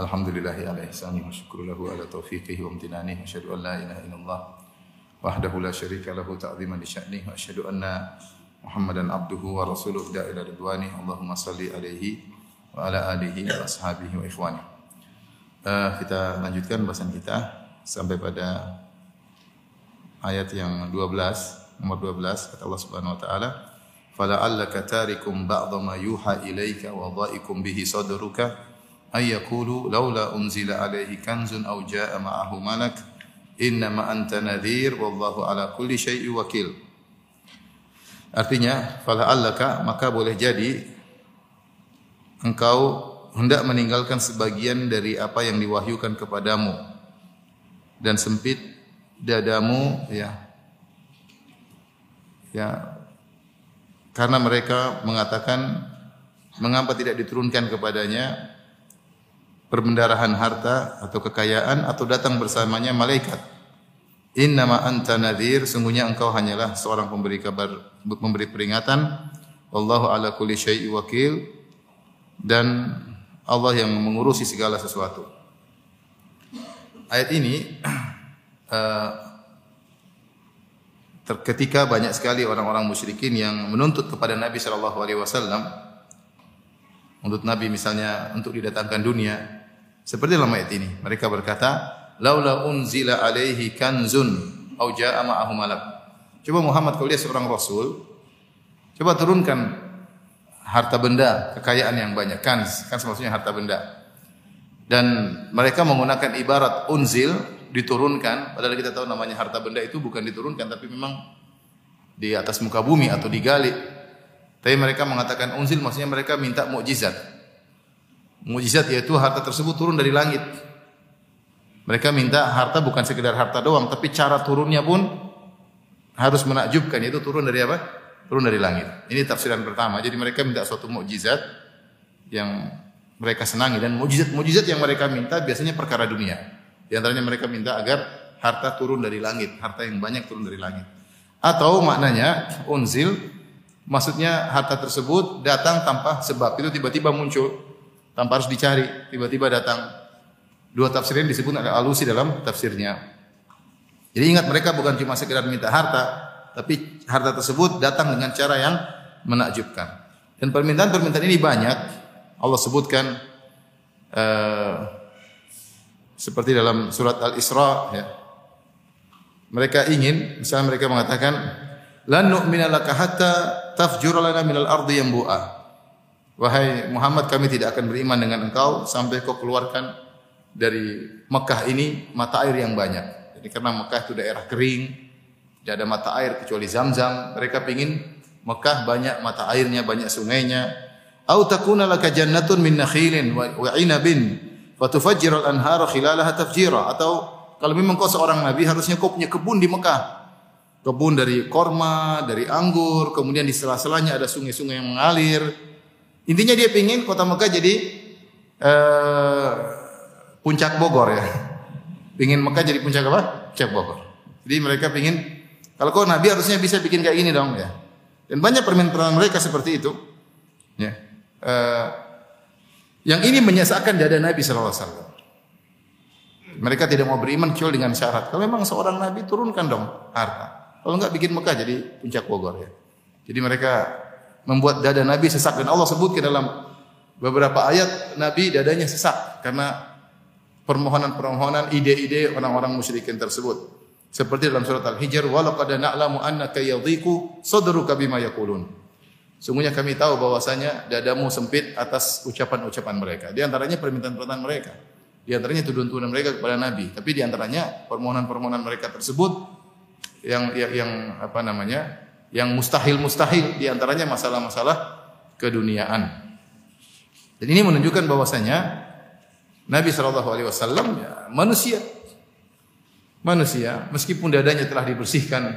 Alhamdulillahi ala ihsani wa syukru lahu ala taufiqihi wa amtinani. Asyhadu an la ilaha illallah wahdahu la syarika lahu ta'ziman li wa asyhadu anna Muhammadan abduhu wa rasuluh da ila ridwani. Allahumma salli alaihi wa ala alihi wa ashabihi wa ikhwani. Eh, kita lanjutkan bahasan kita sampai pada ayat yang 12 nomor 12 kata Allah Subhanahu wa taala fala'allaka tarikum ba'dha ma yuha ilaika wa dha'ikum bihi ay yaqulu laula unzila alaihi kanzun aw jaa'a ma'ahu malak innama anta nadhir wallahu ala kulli syai'in wakil. Artinya fala'allaka maka boleh jadi engkau hendak meninggalkan sebagian dari apa yang diwahyukan kepadamu dan sempit dadamu ya. Ya. Karena mereka mengatakan mengapa tidak diturunkan kepadanya perbendarahan harta atau kekayaan atau datang bersamanya malaikat. Innama anta nadhir sungguhnya engkau hanyalah seorang pemberi kabar memberi peringatan. Wallahu ala kulli syai'i wakil. Dan Allah yang mengurusi segala sesuatu. Ayat ini ter- ketika banyak sekali orang-orang musyrikin yang menuntut kepada Nabi Shallallahu Alaihi Wasallam untuk Nabi misalnya untuk didatangkan dunia seperti dalam ayat ini mereka berkata laula unzila alaihi kanzun au jaa ma'ahu malak. Coba Muhammad kalau dia seorang rasul coba turunkan harta benda kekayaan yang banyak. Kan kan maksudnya harta benda. Dan mereka menggunakan ibarat unzil diturunkan. Padahal kita tahu namanya harta benda itu bukan diturunkan tapi memang di atas muka bumi atau digali tapi mereka mengatakan unzil maksudnya mereka minta mukjizat mukjizat yaitu harta tersebut turun dari langit. Mereka minta harta bukan sekedar harta doang tapi cara turunnya pun harus menakjubkan. Yaitu turun dari apa? Turun dari langit. Ini tafsiran pertama. Jadi mereka minta suatu mukjizat yang mereka senangi. Dan mujizat-mujizat yang mereka minta biasanya perkara dunia. Di antaranya mereka minta agar harta turun dari langit, harta yang banyak turun dari langit. Atau maknanya unzil maksudnya harta tersebut datang tanpa sebab. Itu tiba-tiba muncul tanpa harus dicari, tiba-tiba datang. Dua tafsir ini disebut ada alusi dalam tafsirnya. Jadi ingat mereka bukan cuma sekedar minta harta, tapi harta tersebut datang dengan cara yang menakjubkan. Dan permintaan-permintaan ini banyak Allah sebutkan uh, seperti dalam surat Al-Isra ya. Mereka ingin misalnya mereka mengatakan lan nu'mina laka hatta tafjura lana minal ardi yanbu'a. Wahai Muhammad kami tidak akan beriman dengan engkau sampai kau keluarkan dari Mekah ini mata air yang banyak. Jadi karena Mekah itu daerah kering, tidak ada mata air kecuali Zam-Zam. Mereka ingin Mekah banyak mata airnya, banyak sungainya, Au takuna laka jannatun min nakhilin wa inabin fatufajjira al-anhara khilalaha tafjira atau kalau memang kau seorang nabi harusnya kau punya kebun di Mekah. Kebun dari korma, dari anggur, kemudian di sela-selanya ada sungai-sungai yang mengalir. Intinya dia ingin kota Mekah jadi uh, puncak Bogor ya. Pingin Mekah jadi puncak apa? Puncak Bogor. Jadi mereka pingin kalau kau nabi harusnya bisa bikin kayak gini dong ya. Dan banyak permintaan mereka seperti itu. Ya. Uh, yang ini menyesakkan dada Nabi sallallahu alaihi. Mereka tidak mau beriman kecuali dengan syarat. Kalau memang seorang nabi turunkan dong harta. Kalau enggak bikin Mekah jadi puncak Bogor ya. Jadi mereka membuat dada Nabi sesak dan Allah sebutkan dalam beberapa ayat Nabi dadanya sesak karena permohonan-permohonan ide-ide orang-orang musyrikin tersebut. Seperti dalam surat Al-Hijr, "Walaqad na'lamu annaka yadhiqu sadruka bima yaqulun." Sungguhnya kami tahu bahwasanya dadamu sempit atas ucapan-ucapan mereka. Di antaranya permintaan-permintaan mereka. Di antaranya tuduhan-tuduhan mereka kepada Nabi. Tapi di antaranya permohonan-permohonan mereka tersebut yang, yang yang apa namanya? Yang mustahil-mustahil di antaranya masalah-masalah keduniaan. Dan ini menunjukkan bahwasanya Nabi Shallallahu alaihi wasallam ya, manusia. manusia meskipun dadanya telah dibersihkan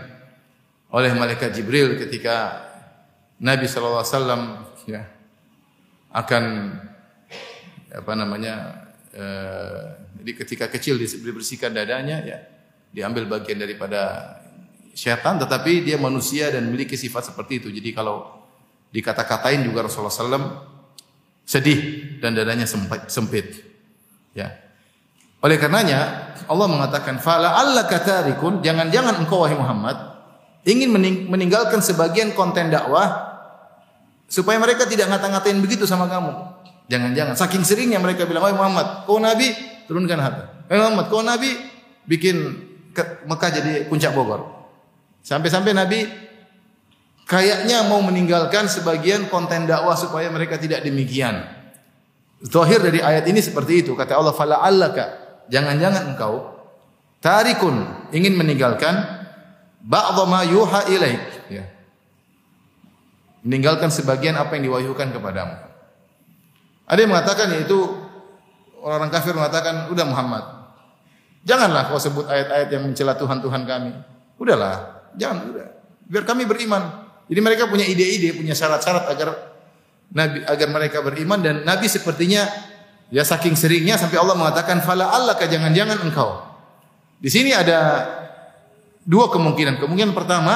oleh malaikat Jibril ketika Nabi sallallahu alaihi wasallam ya akan apa namanya eh, jadi ketika kecil dibersihkan dadanya ya diambil bagian daripada syaitan tetapi dia manusia dan memiliki sifat seperti itu. Jadi kalau dikata-katain juga Rasulullah SAW sedih dan dadanya sempit. sempit. Ya. Oleh karenanya Allah mengatakan fala alla katarikun jangan-jangan engkau wahai Muhammad ingin meninggalkan sebagian konten dakwah supaya mereka tidak ngata-ngatain begitu sama kamu. Jangan-jangan saking seringnya mereka bilang wahai Muhammad, kau nabi turunkan harta. Wahai Muhammad, kau nabi bikin Mekah jadi puncak Bogor. Sampai-sampai Nabi kayaknya mau meninggalkan sebagian konten dakwah supaya mereka tidak demikian. Zahir dari ayat ini seperti itu. Kata Allah, "Fala allaka." Jangan-jangan engkau tarikun ingin meninggalkan ba'dha ma yuha ilaik, ya. Meninggalkan sebagian apa yang diwahyukan kepadamu. Ada yang mengatakan yaitu orang kafir mengatakan, "Udah Muhammad, janganlah kau sebut ayat-ayat yang mencela Tuhan-Tuhan kami. Udahlah, Jangan udah. Biar kami beriman. Jadi mereka punya ide-ide, punya syarat-syarat agar Nabi agar mereka beriman dan Nabi sepertinya ya saking seringnya sampai Allah mengatakan fala Allah jangan-jangan engkau. Di sini ada dua kemungkinan. Kemungkinan pertama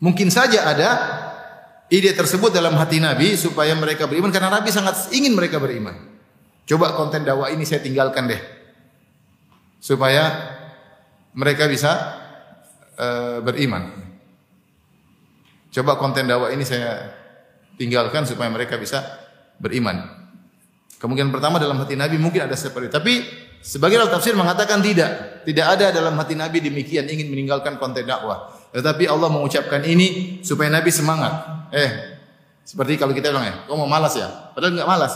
mungkin saja ada ide tersebut dalam hati Nabi supaya mereka beriman karena Nabi sangat ingin mereka beriman. Coba konten dakwah ini saya tinggalkan deh. Supaya mereka bisa uh, beriman. Coba konten dakwah ini saya tinggalkan supaya mereka bisa beriman. Kemungkinan pertama dalam hati Nabi mungkin ada seperti itu. Tapi sebagian tafsir mengatakan tidak. Tidak ada dalam hati Nabi demikian ingin meninggalkan konten dakwah. Tetapi Allah mengucapkan ini supaya Nabi semangat. Eh, seperti kalau kita bilang ya, kau mau malas ya? Padahal enggak malas.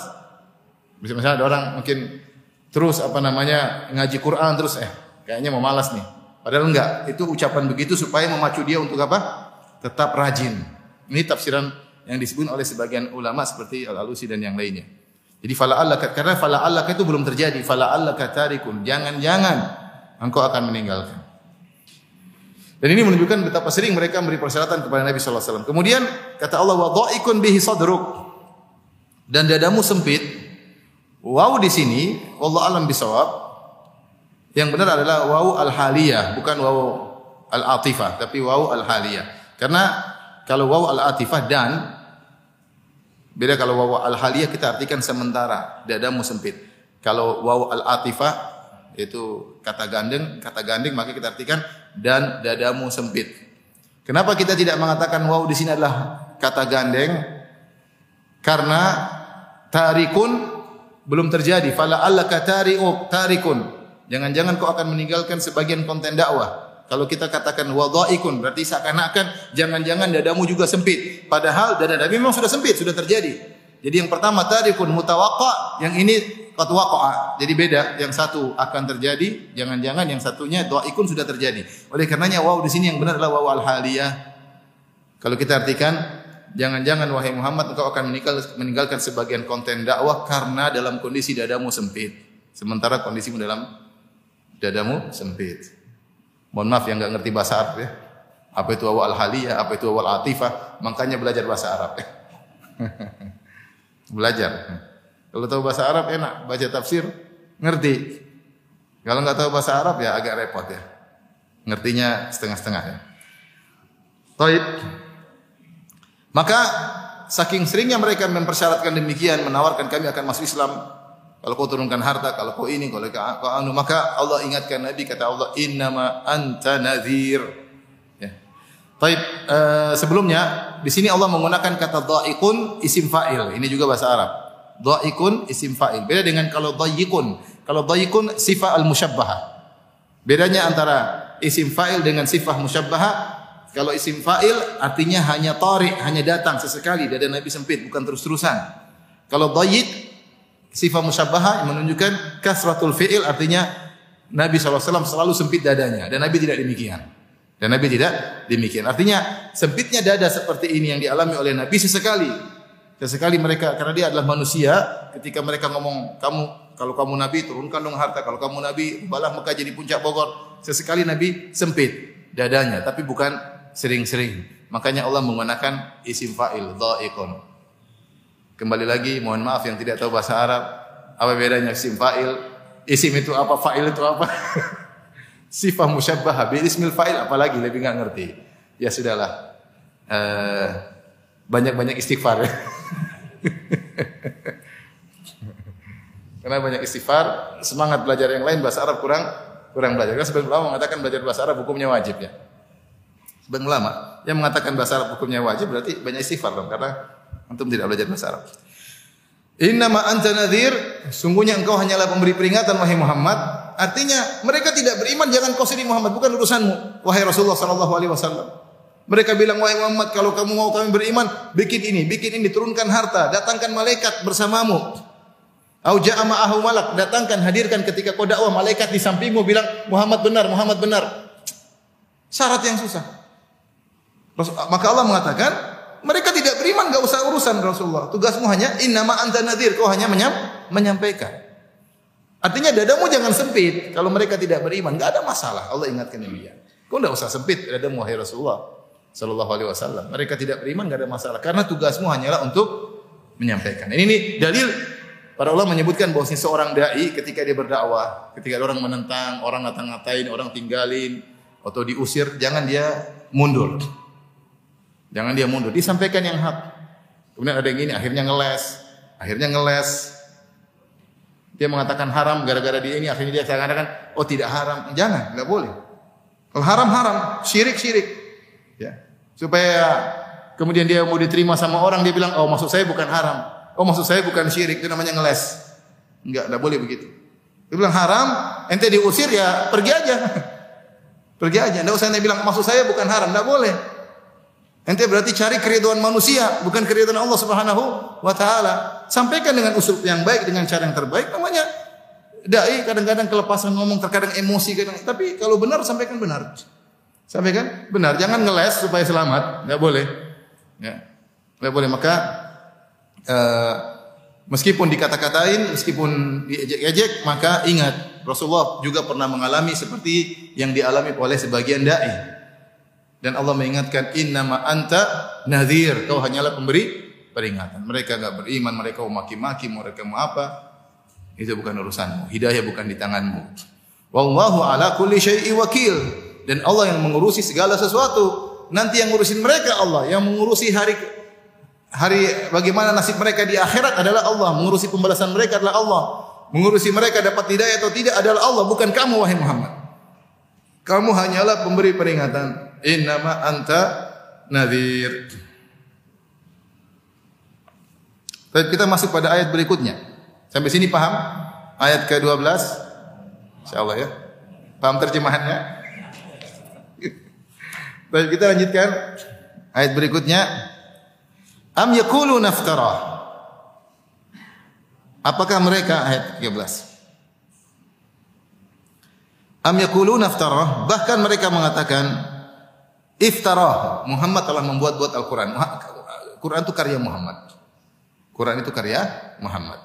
Misalnya ada orang mungkin terus apa namanya ngaji Quran terus eh kayaknya mau malas nih. Padahal enggak, itu ucapan begitu supaya memacu dia untuk apa? Tetap rajin. Ini tafsiran yang disebut oleh sebagian ulama seperti Al-Alusi dan yang lainnya. Jadi fala Allah karena fala Allah itu belum terjadi. Fala Allah katarikun. Jangan-jangan engkau akan meninggalkan. Dan ini menunjukkan betapa sering mereka memberi persyaratan kepada Nabi sallallahu alaihi wasallam. Kemudian kata Allah wa dhaikun bihi sadruk. Dan dadamu sempit. Wow di sini Allah alam bisawab yang benar adalah wawu al-haliyah, bukan wawu al-atifah, tapi wawu al-haliyah. Karena kalau wawu al-atifah dan beda kalau wawu al-haliyah kita artikan sementara, dadamu sempit. Kalau wawu al-atifah itu kata gandeng, kata gandeng maka kita artikan dan dadamu sempit. Kenapa kita tidak mengatakan wawu di sini adalah kata gandeng? Karena tarikun belum terjadi. Fala allaka tari'uk tarikun. Jangan-jangan kau akan meninggalkan sebagian konten dakwah. Kalau kita katakan wadhaikun berarti seakan-akan jangan-jangan dadamu juga sempit. Padahal dada Nabi memang sudah sempit, sudah terjadi. Jadi yang pertama tadi pun mutawaqqa, yang ini qad waqa'a. Jadi beda, yang satu akan terjadi, jangan-jangan yang satunya dhaikun sudah terjadi. Oleh karenanya waw di sini yang benar adalah waw al-haliyah. Kalau kita artikan jangan-jangan wahai Muhammad engkau akan meninggalkan sebagian konten dakwah karena dalam kondisi dadamu sempit. Sementara kondisimu dalam dadamu sempit. Mohon maaf yang nggak ngerti bahasa Arab ya. Apa itu awal haliyah, apa itu awal atifah, makanya belajar bahasa Arab ya. belajar. Kalau tahu bahasa Arab enak, baca tafsir ngerti. Kalau nggak tahu bahasa Arab ya agak repot ya. Ngertinya setengah-setengah ya. Taib. Maka saking seringnya mereka mempersyaratkan demikian, menawarkan kami akan masuk Islam, kalau kau turunkan harta, kalau kau ini, kalau kau anu, maka Allah ingatkan Nabi kata Allah, innama anta nadhir. Ya. Taib, uh, sebelumnya di sini Allah menggunakan kata dhaikun isim fa'il. Ini juga bahasa Arab. Dhaikun isim fa'il. Beda dengan kalau dhaikun. Kalau dhaikun sifat al-musyabbaha. Bedanya antara isim fa'il dengan sifat musyabbaha. Kalau isim fa'il artinya hanya tarik, hanya datang sesekali. Dada Nabi sempit, bukan terus-terusan. Kalau dhaik sifat musyabbahah yang menunjukkan kasratul fi'il artinya Nabi SAW selalu sempit dadanya dan Nabi tidak demikian. Dan Nabi tidak demikian. Artinya sempitnya dada seperti ini yang dialami oleh Nabi sesekali. Sesekali mereka karena dia adalah manusia, ketika mereka ngomong kamu kalau kamu Nabi turunkan dong harta, kalau kamu Nabi balah Mekah jadi puncak Bogor. sesekali Nabi sempit dadanya, tapi bukan sering-sering. Makanya Allah menggunakan isim fa'il, dha'iqun. Kembali lagi, mohon maaf yang tidak tahu bahasa Arab, apa bedanya isim fa'il? Isim itu apa, fa'il itu apa? Sifah musyabbaha bil ismil fa'il apalagi lebih nggak ngerti. Ya sudahlah. Eh, banyak-banyak istighfar. Karena banyak istighfar, semangat belajar yang lain bahasa Arab kurang kurang belajar. Karena sebagian ulama mengatakan belajar bahasa Arab hukumnya wajib ya. Sebagian ulama yang mengatakan bahasa Arab hukumnya wajib berarti banyak istighfar dong karena antum tidak belajar bahasa Arab. Innama anta nadhir, sungguhnya engkau hanyalah pemberi peringatan wahai Muhammad. Artinya mereka tidak beriman jangan kau sedih Muhammad, bukan urusanmu wahai Rasulullah sallallahu alaihi wasallam. Mereka bilang wahai Muhammad kalau kamu mau kami beriman, bikin ini, bikin ini, turunkan harta, datangkan malaikat bersamamu. Au ja'a ma'ahu malak, datangkan hadirkan ketika kau dakwah malaikat di sampingmu bilang Muhammad benar, Muhammad benar. Syarat yang susah. Maka Allah mengatakan, mereka tidak beriman, enggak usah urusan Rasulullah. Tugasmu hanya innama anta nadhir, kau hanya menyam, menyampaikan. Artinya dadamu jangan sempit. Kalau mereka tidak beriman, enggak ada masalah. Allah ingatkan demikian. Kau enggak usah sempit dadamu wahai Rasulullah sallallahu alaihi wasallam. Mereka tidak beriman enggak ada masalah karena tugasmu hanyalah untuk menyampaikan. Ini nih dalil para ulama menyebutkan bahwa seorang dai ketika dia berdakwah, ketika orang menentang, orang ngata-ngatain, orang tinggalin atau diusir, jangan dia mundur. Jangan dia mundur, disampaikan yang hak. Kemudian ada yang ini akhirnya ngeles, akhirnya ngeles. Dia mengatakan haram gara-gara dia ini akhirnya dia katakan oh tidak haram. Jangan, enggak boleh. Kalau haram haram, syirik syirik. Ya. Supaya kemudian dia mau diterima sama orang dia bilang oh maksud saya bukan haram. Oh maksud saya bukan syirik, itu namanya ngeles. Enggak, enggak boleh begitu. Dia bilang haram, ente diusir ya pergi aja. pergi aja. Enggak usah ente bilang maksud saya bukan haram, enggak boleh. Ente berarti cari keriduan manusia, bukan keriduan Allah Subhanahu wa taala. Sampaikan dengan usul yang baik, dengan cara yang terbaik namanya dai kadang-kadang kelepasan ngomong, terkadang emosi kadang. Tapi kalau benar sampaikan benar. Sampaikan benar, jangan ngeles supaya selamat, enggak boleh. Ya. Enggak boleh maka uh, meskipun dikata-katain, meskipun diejek-ejek, maka ingat Rasulullah juga pernah mengalami seperti yang dialami oleh sebagian dai. Dan Allah mengingatkan innama anta nadhir, kau hanyalah pemberi peringatan. Mereka enggak beriman, mereka maki-maki, mereka mau apa? Itu bukan urusanmu. Hidayah bukan di tanganmu. Wallahu ala kulli syai'i wakil. Dan Allah yang mengurusi segala sesuatu. Nanti yang ngurusin mereka Allah, yang mengurusi hari hari bagaimana nasib mereka di akhirat adalah Allah, mengurusi pembalasan mereka adalah Allah. Mengurusi mereka dapat hidayah atau tidak adalah Allah, bukan kamu wahai Muhammad. Kamu hanyalah pemberi peringatan. Innama anta nadhir. Baik, kita masuk pada ayat berikutnya. Sampai sini paham? Ayat ke-12. Insyaallah ya. Paham terjemahannya? Baik, kita lanjutkan ayat berikutnya. Am yaqulu naftara. Apakah mereka ayat 13? Am yaquluna naftara? Bahkan mereka mengatakan Iftara. Muhammad telah membuat-buat Al-Quran. Quran itu karya Muhammad. Quran itu karya Muhammad.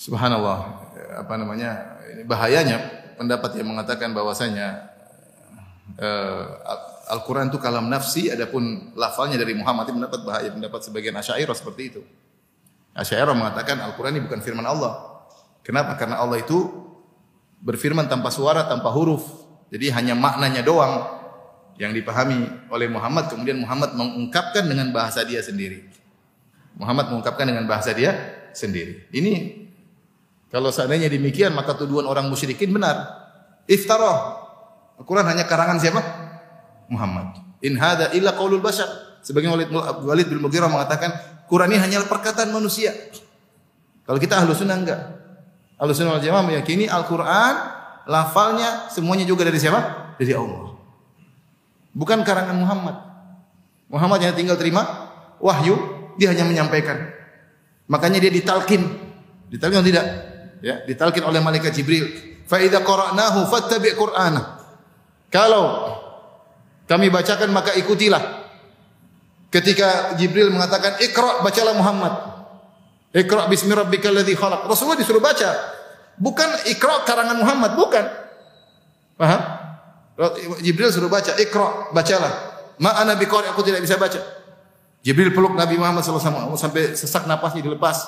Subhanallah, apa namanya? Bahayanya pendapat yang mengatakan bahwasanya uh, Al-Quran itu kalam nafsi, adapun lafalnya dari Muhammad itu mendapat bahaya, pendapat sebagian asyairah seperti itu. Asyairah mengatakan Al-Quran ini bukan firman Allah. Kenapa? Karena Allah itu berfirman tanpa suara, tanpa huruf. Jadi hanya maknanya doang yang dipahami oleh Muhammad. Kemudian Muhammad mengungkapkan dengan bahasa dia sendiri. Muhammad mengungkapkan dengan bahasa dia sendiri. Ini kalau seandainya demikian maka tuduhan orang musyrikin benar. Iftarah. Al-Quran hanya karangan siapa? Muhammad. In hada illa qaulul bashar. Sebagian Walid, Walid bin Mughirah mengatakan Quran ini hanya perkataan manusia. Kalau kita ahlu sunnah enggak. Ahlu sunnah wal jamaah meyakini Al-Quran, lafalnya semuanya juga dari siapa? Dari Allah. Bukan karangan Muhammad. Muhammad yang tinggal terima wahyu, dia hanya menyampaikan. Makanya dia ditalkin. Ditalkin atau tidak? Ya, ditalkin oleh malaikat Jibril. Fa idza qara'nahu fattabi' Qur'ana. Kalau kami bacakan maka ikutilah Ketika Jibril mengatakan, "Iqra, bacalah Muhammad." Iqra bismi rabbikal ladzi khalaq. Rasulullah disuruh baca. Bukan Iqra karangan Muhammad, bukan. Paham? Jibril suruh baca, "Iqra, bacalah." Ma ana biqari, aku tidak bisa baca. Jibril peluk Nabi Muhammad SAW sampai sesak napasnya dilepas.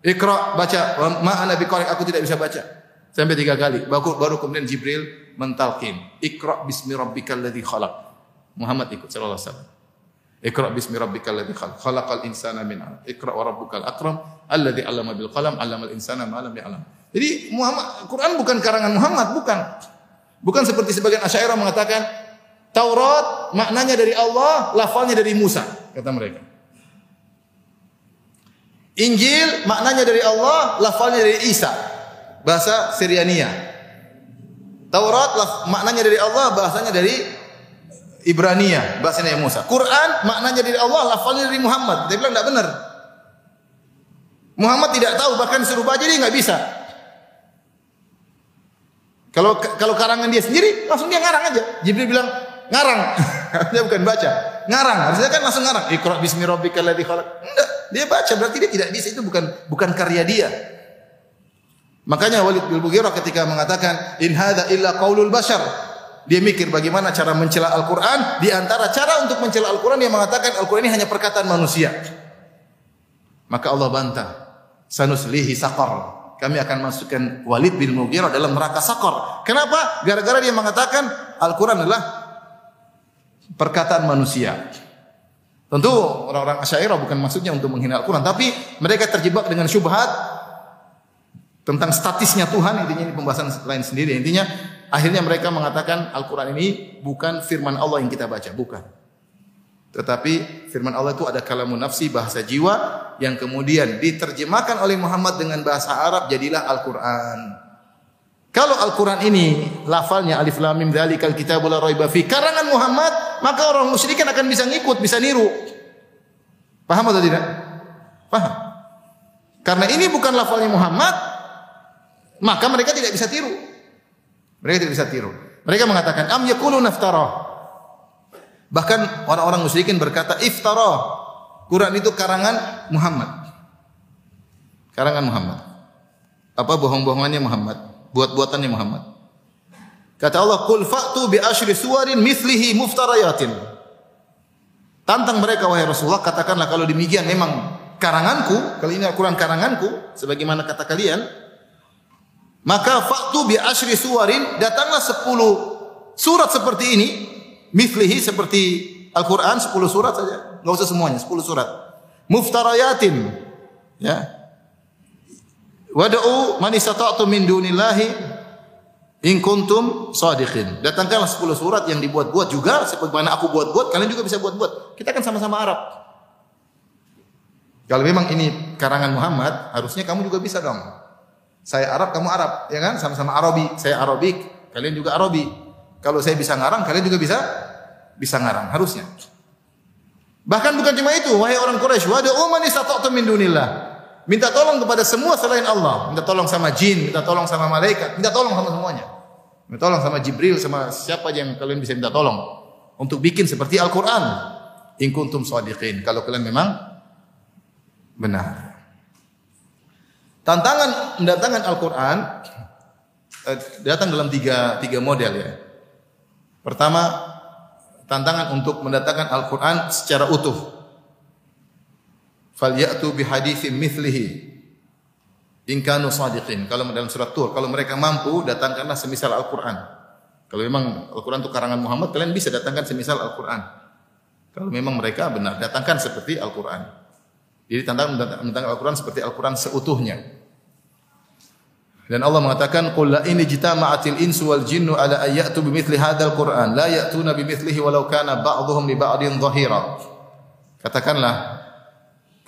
Iqra, baca. Ma ana biqari, aku tidak bisa baca. Sampai tiga kali. Baru, baru kemudian Jibril mentalkin. Iqra bismi rabbikal ladzi khalaq. Muhammad ikut sallallahu alaihi wasallam. Iqra bismi rabbikal ladzi khalaq. Khalaqal insana min 'alaq. Iqra wa rabbukal akram alladzi 'allama bil qalam 'allamal insana ma lam ya'lam. Jadi Muhammad Quran bukan karangan Muhammad, bukan. Bukan seperti sebagian Asy'ariyah mengatakan Taurat maknanya dari Allah, lafalnya dari Musa, kata mereka. Injil maknanya dari Allah, lafalnya dari Isa. Bahasa Syriania. Taurat maknanya dari Allah, bahasanya dari Ibrania, bahasanya Musa. Quran maknanya dari Allah, lafalnya dari Muhammad. Dia bilang tidak benar. Muhammad tidak tahu, bahkan suruh baca dia nggak bisa. Kalau kalau karangan dia sendiri, langsung dia ngarang aja. Jibril bilang, ngarang. dia bukan baca. Ngarang. Harusnya kan langsung ngarang. Iqra bismi rabbikal ladzi khalaq. Enggak, dia baca berarti dia tidak bisa itu bukan bukan karya dia. Makanya Walid bin Mughirah ketika mengatakan in hadza illa qaulul bashar. Dia mikir bagaimana cara mencela Al-Qur'an, di antara cara untuk mencela Al-Qur'an dia mengatakan Al-Qur'an ini hanya perkataan manusia. Maka Allah bantah, sanuslihi saqar. Kami akan masukkan Walid bin Mughirah dalam neraka sakor. Kenapa? Gara-gara dia mengatakan Al-Quran adalah perkataan manusia. Tentu orang-orang Asy'ariyah bukan maksudnya untuk menghina Al-Quran, tapi mereka terjebak dengan syubhat tentang statisnya Tuhan. Intinya ini pembahasan lain sendiri. Intinya akhirnya mereka mengatakan Al-Quran ini bukan firman Allah yang kita baca, bukan. Tetapi firman Allah itu ada kalamun nafsi bahasa jiwa yang kemudian diterjemahkan oleh Muhammad dengan bahasa Arab jadilah Al-Qur'an. Kalau Al-Qur'an ini lafalnya alif lam mim dzalikal kitabul raiba fi karangan Muhammad, maka orang musyrikin akan bisa ngikut, bisa niru. Paham atau tidak? Paham. Karena ini bukan lafalnya Muhammad, maka mereka tidak bisa tiru. Mereka tidak bisa tiru. Mereka mengatakan am yakunu naftara. Bahkan orang-orang musyrikin berkata iftara. Quran itu karangan Muhammad. Karangan Muhammad. Apa bohong-bohongannya Muhammad? Buat-buatannya Muhammad. Kata Allah, "Qul fa'tu bi asyri suwarin mithlihi muftarayatin." Tantang mereka wahai Rasulullah, katakanlah kalau demikian memang karanganku, kalau ini Al-Qur'an karanganku sebagaimana kata kalian, maka fa'tu bi asyri suwarin, datanglah 10 surat seperti ini, mithlihi seperti Al-Quran 10 surat saja. Enggak usah semuanya, 10 surat. Muftarayatin. Ya. Wada'u man istata'tum min dunillahi in kuntum sadiqin. Datangkanlah 10 surat yang dibuat-buat juga sebagaimana aku buat-buat, kalian juga bisa buat-buat. Kita kan sama-sama Arab. Kalau memang ini karangan Muhammad, harusnya kamu juga bisa dong. Saya Arab, kamu Arab, ya kan? Sama-sama Arabi. Saya Arabik, kalian juga Arabi. Kalau saya bisa ngarang, kalian juga bisa bisa ngarang, harusnya. Bahkan bukan cuma itu, wahai orang Quraisy, wa da man istata'tum min dunillah. Minta tolong kepada semua selain Allah. Minta tolong sama jin, minta tolong sama malaikat, minta tolong sama semuanya. Minta tolong sama Jibril, sama siapa yang kalian bisa minta tolong untuk bikin seperti Al-Qur'an. In kuntum. Kalau kalian memang benar. Tantangan mendatangkan Al-Qur'an eh, datang dalam tiga, tiga model ya. Pertama, tantangan untuk mendatangkan Al-Quran secara utuh. Falyatu bihadithin mithlihi. In kanu sadiqin. Kalau dalam surat Tur, kalau mereka mampu, datangkanlah semisal Al-Quran. Kalau memang Al-Quran itu karangan Muhammad, kalian bisa datangkan semisal Al-Quran. Kalau memang mereka benar, datangkan seperti Al-Quran. Jadi tantangan mendatangkan Al-Quran seperti Al-Quran seutuhnya. Dan Allah mengatakan qul la in jitama'atil insu wal jinnu ala ayatu bimithli hadzal qur'an la ya'tuna bimithlihi walau kana ba'dhum li ba'din dhahira. Katakanlah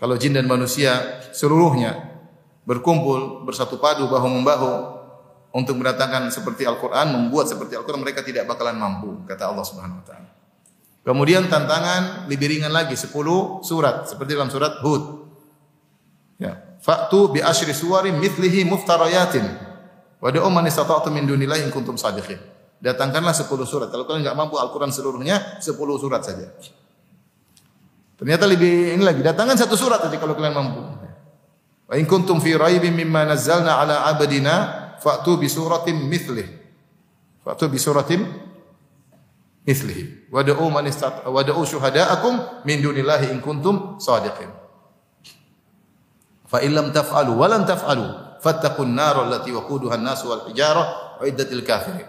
kalau jin dan manusia seluruhnya berkumpul bersatu padu bahu membahu untuk mendatangkan seperti Al-Qur'an, membuat seperti Al-Qur'an mereka tidak bakalan mampu kata Allah Subhanahu wa taala. Kemudian tantangan lebih ringan lagi 10 surat seperti dalam surat Hud. Ya, Fa'tu bi asyri suwarin mithlihi muftarayatin. Wa da'u man istata'tum min dunillahi in kuntum sadiqin. Datangkanlah 10 surat. Kalau kalian enggak mampu Al-Qur'an seluruhnya, 10 surat saja. Ternyata lebih ini lagi datangkan satu surat saja kalau kalian mampu. Wa in kuntum fi raibin mimma nazzalna ala abdina fa'tu bi suratin mithlih. Fa'tu bi suratin mithlih. Wad'u man istat wad'u syuhada'akum min dunillahi in kuntum shadiqin. Fa in lam taf'alu wa lan taf'alu fattaqun nar allati waquduha an-nas wal hijarah uiddatil kafirin.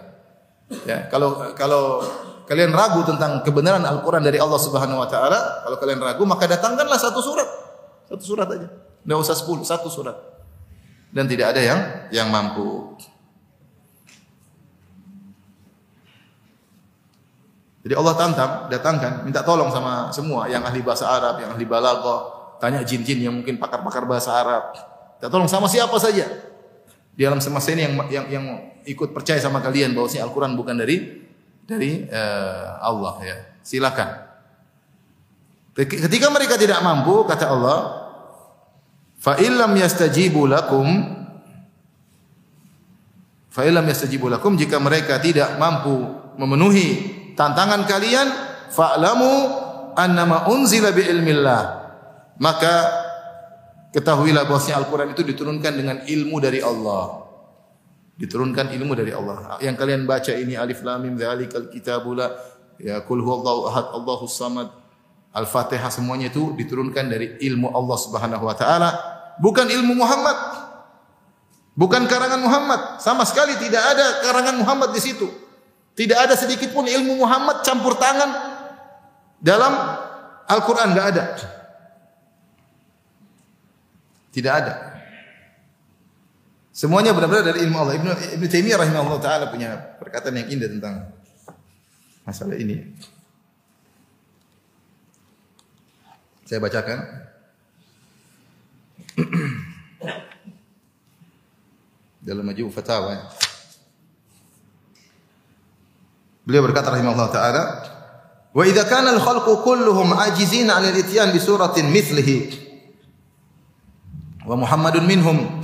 Ya, kalau kalau kalian ragu tentang kebenaran Al-Qur'an dari Allah Subhanahu wa taala, kalau kalian ragu maka datangkanlah satu surat. Satu surat aja. Tidak usah sepuluh, satu surat. Dan tidak ada yang yang mampu. Jadi Allah tantang, datangkan, minta tolong sama semua yang ahli bahasa Arab, yang ahli balaghah, tanya jin-jin yang mungkin pakar-pakar bahasa Arab. Minta tolong sama siapa saja. Di alam semesta ini yang yang yang ikut percaya sama kalian bahwa Al-Qur'an bukan dari dari uh, Allah ya. Silakan. Ketika mereka tidak mampu, kata Allah, Fa illam yastajibu lakum Fa illam yastajibu jika mereka tidak mampu memenuhi tantangan kalian fa'lamu annama unzila bi ilmillah maka ketahuilah bahwasanya Al-Qur'an itu diturunkan dengan ilmu dari Allah diturunkan ilmu dari Allah yang kalian baca ini alif lam mim dzalikal kitabul ya kul huwallahu ahad Allahus samad Al-Fatihah semuanya itu diturunkan dari ilmu Allah Subhanahu wa taala bukan ilmu Muhammad. Bukan karangan Muhammad. Sama sekali tidak ada karangan Muhammad di situ. Tidak ada sedikit pun ilmu Muhammad campur tangan dalam Al-Quran. Tidak ada. Tidak ada. Semuanya benar-benar dari ilmu Allah. Ibnu, Ibnu Taimiyah rahimahullah taala punya perkataan yang indah tentang masalah ini. Saya bacakan. dalam majmu' fatawa beliau berkata rahimahullah taala wa idza kana al khalqu kulluhum ajizin 'an al ityan bi suratin mithlihi wa Muhammadun minhum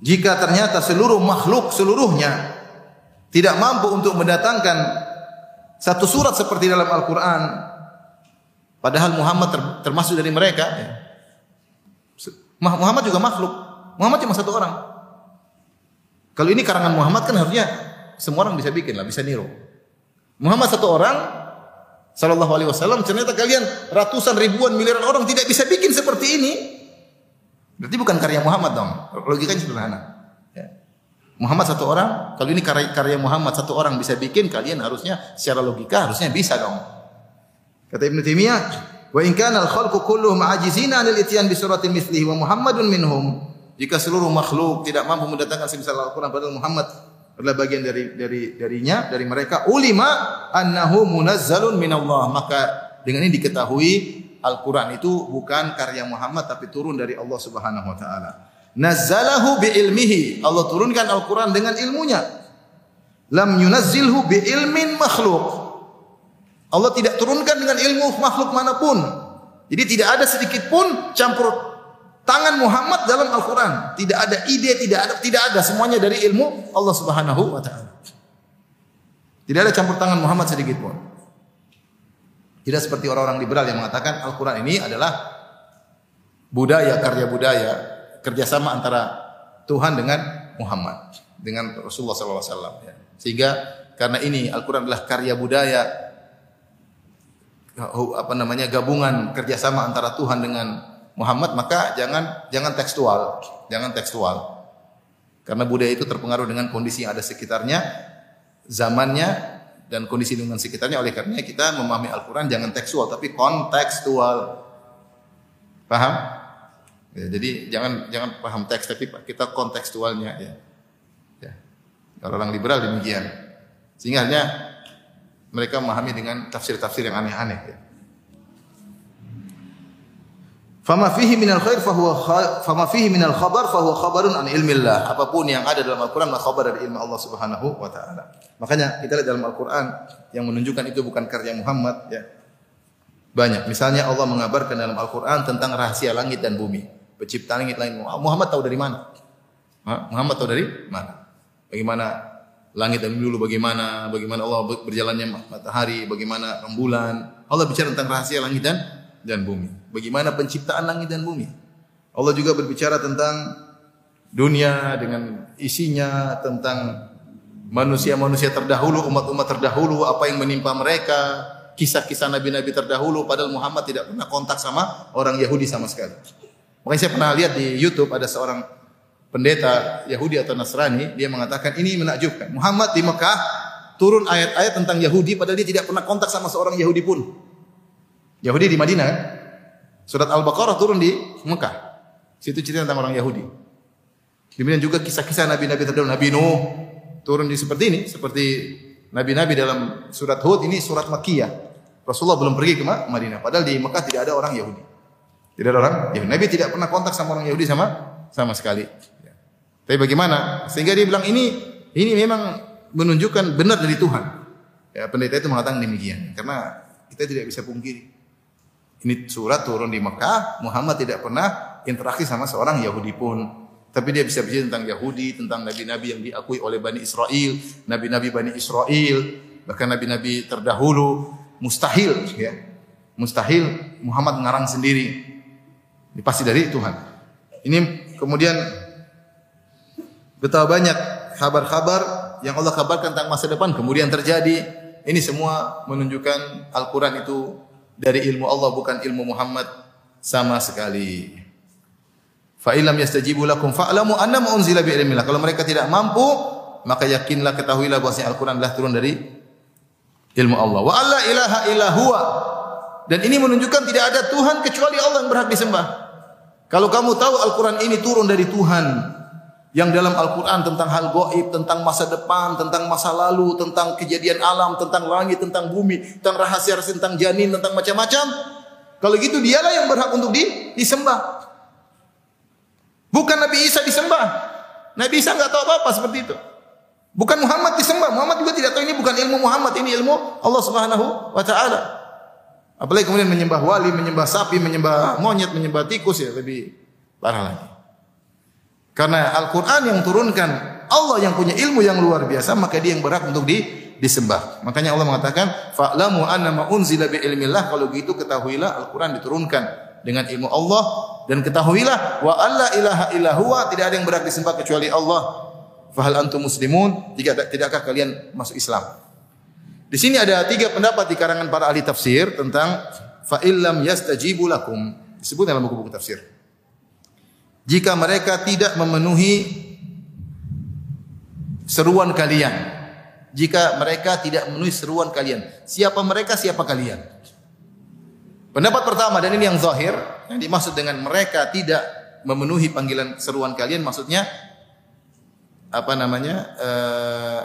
jika ternyata seluruh makhluk seluruhnya tidak mampu untuk mendatangkan satu surat seperti dalam Al-Qur'an padahal Muhammad termasuk dari mereka ya. Muhammad juga makhluk. Muhammad cuma satu orang. Kalau ini karangan Muhammad kan harusnya semua orang bisa bikin lah, bisa niru. Muhammad satu orang, Sallallahu Alaihi Wasallam. Ternyata kalian ratusan ribuan miliaran orang tidak bisa bikin seperti ini. Berarti bukan karya Muhammad dong. Logikanya sederhana. Ya. Muhammad satu orang, kalau ini karya, karya Muhammad satu orang bisa bikin, kalian harusnya secara logika harusnya bisa dong. Kata Ibnu Taimiyah, Wa in kana al-khalqu kulluhum ajizina 'anil ityan bi suratin mithlihi wa Muhammadun minhum. Jika seluruh makhluk tidak mampu mendatangkan semisal Al-Qur'an padahal Muhammad adalah bagian dari dari darinya dari mereka ulima annahu munazzalun minallah maka dengan ini diketahui Al-Qur'an itu bukan karya Muhammad tapi turun dari Allah Subhanahu wa taala. Nazzalahu bi ilmihi. Allah turunkan Al-Qur'an dengan ilmunya. Lam yunazzilhu bi ilmin makhluk. Allah tidak turunkan dengan ilmu makhluk manapun. Jadi tidak ada sedikit pun campur tangan Muhammad dalam Al-Quran. Tidak ada ide, tidak ada, tidak ada. Semuanya dari ilmu Allah Subhanahu wa taala. Tidak ada campur tangan Muhammad sedikit pun. Tidak seperti orang-orang liberal yang mengatakan Al-Quran ini adalah budaya, karya budaya, kerjasama antara Tuhan dengan Muhammad, dengan Rasulullah SAW. Ya. Sehingga karena ini Al-Quran adalah karya budaya, apa namanya gabungan kerjasama antara Tuhan dengan Muhammad maka jangan jangan tekstual jangan tekstual karena budaya itu terpengaruh dengan kondisi yang ada sekitarnya zamannya dan kondisi lingkungan sekitarnya oleh karena kita memahami Al-Quran jangan tekstual tapi kontekstual paham ya, jadi jangan jangan paham teks tapi kita kontekstualnya ya, ya. orang liberal demikian sehingga hanya mereka memahami dengan tafsir-tafsir yang aneh-aneh ya. Fama fihi minal khair fahuwa fama fihi minal khabar fahuwa khabarun an ilmillah. Apa pun yang ada dalam Al-Qur'an adalah khabar dari ilmu Allah Subhanahu wa taala. Makanya kita lihat dalam Al-Qur'an yang menunjukkan itu bukan karya Muhammad ya. Banyak. Misalnya Allah mengabarkan dalam Al-Qur'an tentang rahasia langit dan bumi. Pencipta langit lain. Muhammad tahu dari mana? Muhammad tahu dari mana? Bagaimana langit dan bumi dulu bagaimana, bagaimana Allah berjalannya matahari, bagaimana rembulan. Allah bicara tentang rahasia langit dan dan bumi. Bagaimana penciptaan langit dan bumi. Allah juga berbicara tentang dunia dengan isinya, tentang manusia-manusia terdahulu, umat-umat terdahulu, apa yang menimpa mereka, kisah-kisah nabi-nabi terdahulu padahal Muhammad tidak pernah kontak sama orang Yahudi sama sekali. Makanya saya pernah lihat di YouTube ada seorang pendeta Yahudi atau Nasrani, dia mengatakan ini menakjubkan. Muhammad di Mekah turun ayat-ayat tentang Yahudi padahal dia tidak pernah kontak sama seorang Yahudi pun. Yahudi di Madinah kan? Surat Al-Baqarah turun di Mekah. Situ cerita tentang orang Yahudi. Kemudian juga kisah-kisah nabi-nabi terdahulu, Nabi Nuh turun di seperti ini, seperti nabi-nabi dalam surat Hud ini surat Makkiyah. Rasulullah belum pergi ke Madinah, padahal di Mekah tidak ada orang Yahudi. Tidak ada orang Yahudi. Nabi tidak pernah kontak sama orang Yahudi sama sama sekali. Ya. Tapi bagaimana? Sehingga dia bilang ini ini memang menunjukkan benar dari Tuhan. Ya, pendeta itu mengatakan demikian karena kita tidak bisa pungkiri. Ini surat turun di Mekah, Muhammad tidak pernah interaksi sama seorang Yahudi pun. Tapi dia bisa bicara tentang Yahudi, tentang nabi-nabi yang diakui oleh Bani Israel, nabi-nabi Bani Israel, bahkan nabi-nabi terdahulu. Mustahil, ya. Mustahil Muhammad mengarang sendiri. Ini pasti dari Tuhan. Ini kemudian betapa banyak kabar-kabar yang Allah kabarkan tentang masa depan kemudian terjadi. Ini semua menunjukkan Al-Quran itu dari ilmu Allah bukan ilmu Muhammad sama sekali. Fa illam yastajibu lakum fa'lamu annama unzila bi ilmillah. Kalau mereka tidak mampu, maka yakinlah ketahuilah bahwa Al-Qur'an adalah turun dari ilmu Allah. Wa alla ilaha illa huwa. Dan ini menunjukkan tidak ada Tuhan kecuali Allah yang berhak disembah. Kalau kamu tahu Al-Qur'an ini turun dari Tuhan, yang dalam Al-Quran tentang hal goib, tentang masa depan, tentang masa lalu, tentang kejadian alam, tentang langit, tentang bumi, tentang rahasia, tentang janin, tentang macam-macam. Kalau gitu dialah yang berhak untuk di, disembah. Bukan Nabi Isa disembah. Nabi Isa nggak tahu apa-apa seperti itu. Bukan Muhammad disembah. Muhammad juga tidak tahu ini bukan ilmu Muhammad, ini ilmu Allah Subhanahu wa taala. Apalagi kemudian menyembah wali, menyembah sapi, menyembah monyet, menyembah tikus ya lebih parah lagi. Karena Al-Qur'an yang turunkan Allah yang punya ilmu yang luar biasa, maka dia yang berhak untuk di, disembah. Makanya Allah mengatakan, "Fa'lamu annama unzila bi ilmillah." Kalau gitu ketahuilah Al-Qur'an diturunkan dengan ilmu Allah dan ketahuilah wa alla ilaha illa huwa tidak ada yang berhak disembah kecuali Allah. Fahal antum muslimun? Jika tidakkah kalian masuk Islam? Di sini ada tiga pendapat di karangan para ahli tafsir tentang fa illam yastajibu lakum. Disebut dalam buku-buku tafsir. Jika mereka tidak memenuhi seruan kalian, jika mereka tidak memenuhi seruan kalian, siapa mereka, siapa kalian? Pendapat pertama dan ini yang zahir, yang dimaksud dengan mereka tidak memenuhi panggilan seruan kalian maksudnya apa namanya? Uh,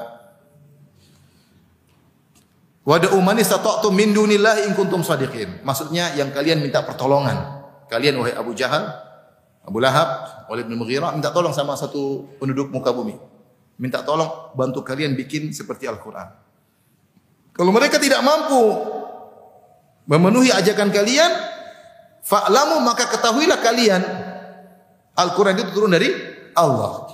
Wada'u man istata'tum min dunillahi in kuntum shadiqin. Maksudnya yang kalian minta pertolongan. Kalian wahai Abu Jahal, Abu Lahab, Walid bin Mughirah minta tolong sama satu penduduk muka bumi. Minta tolong bantu kalian bikin seperti Al-Qur'an. Kalau mereka tidak mampu memenuhi ajakan kalian, fa'lamu maka ketahuilah kalian Al-Qur'an itu turun dari Allah.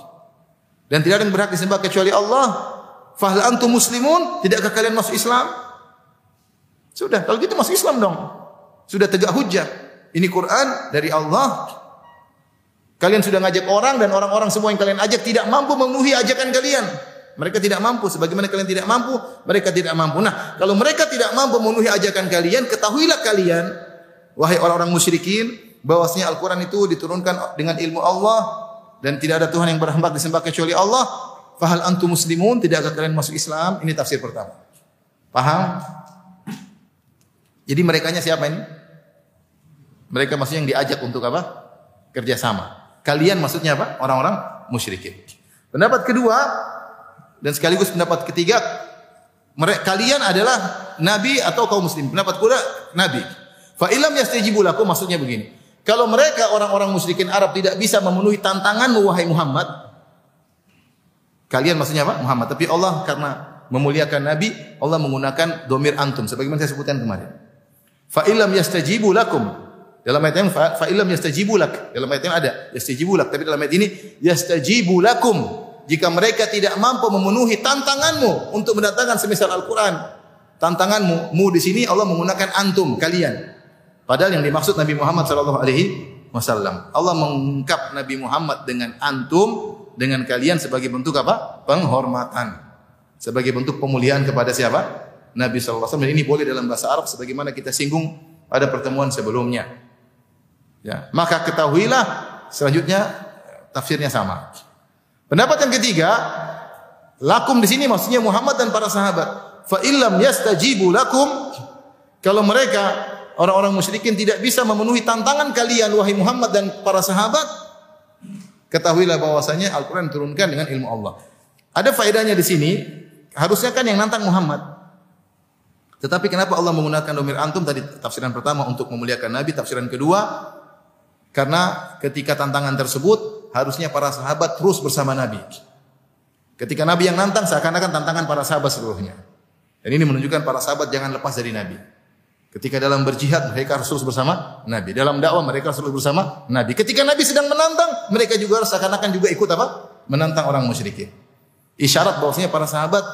Dan tidak ada yang berhak disembah kecuali Allah. Fahal antum muslimun? Tidakkah kalian masuk Islam? Sudah, kalau gitu masuk Islam dong. Sudah tegak hujah. Ini Quran dari Allah. Kalian sudah ngajak orang dan orang-orang semua yang kalian ajak tidak mampu memenuhi ajakan kalian. Mereka tidak mampu. Sebagaimana kalian tidak mampu, mereka tidak mampu. Nah, kalau mereka tidak mampu memenuhi ajakan kalian, ketahuilah kalian, wahai orang-orang musyrikin, bahwasanya Al-Quran itu diturunkan dengan ilmu Allah dan tidak ada Tuhan yang berhak disembah kecuali Allah. Fahal antum muslimun, tidakkah kalian masuk Islam? Ini tafsir pertama. Paham? Jadi mereka siapa ini? Mereka maksudnya yang diajak untuk apa? Kerjasama. Kalian maksudnya apa? Orang-orang musyrikin. Pendapat kedua dan sekaligus pendapat ketiga, mereka kalian adalah nabi atau kaum muslim. Pendapat kedua nabi. Fa ilam yastajibu lakum maksudnya begini. Kalau mereka orang-orang musyrikin Arab tidak bisa memenuhi tantanganmu wahai Muhammad, kalian maksudnya apa? Muhammad. Tapi Allah karena memuliakan nabi, Allah menggunakan domir antum sebagaimana saya sebutkan kemarin. Fa illam yastajibu lakum. Dalam ayat yang fa illam yastajibu lak. Dalam ayat yang ada yastajibu lak, tapi dalam ayat ini yastajibu lakum. Jika mereka tidak mampu memenuhi tantanganmu untuk mendatangkan semisal Al-Qur'an, tantanganmu, mu di sini Allah menggunakan antum, kalian. Padahal yang dimaksud Nabi Muhammad sallallahu alaihi wasallam. Allah mengungkap Nabi Muhammad dengan antum dengan kalian sebagai bentuk apa? Penghormatan. Sebagai bentuk pemuliaan kepada siapa? Nabi sallallahu alaihi wasallam. Dan ini boleh dalam bahasa Arab sebagaimana kita singgung pada pertemuan sebelumnya. Ya, maka ketahuilah selanjutnya tafsirnya sama. Pendapat yang ketiga, lakum di sini maksudnya Muhammad dan para sahabat. Fa illam yastajibu lakum kalau mereka orang-orang musyrikin tidak bisa memenuhi tantangan kalian wahai Muhammad dan para sahabat, ketahuilah bahwasanya Al-Qur'an turunkan dengan ilmu Allah. Ada faedahnya di sini, harusnya kan yang nantang Muhammad. Tetapi kenapa Allah menggunakan domir antum tadi tafsiran pertama untuk memuliakan Nabi, tafsiran kedua karena ketika tantangan tersebut harusnya para sahabat terus bersama Nabi. Ketika Nabi yang nantang seakan-akan tantangan para sahabat seluruhnya. Dan ini menunjukkan para sahabat jangan lepas dari Nabi. Ketika dalam berjihad mereka harus terus bersama Nabi. Dalam dakwah mereka harus terus bersama Nabi. Ketika Nabi sedang menantang, mereka juga harus seakan-akan juga ikut apa? Menantang orang musyrikin. Isyarat bahwasanya para sahabat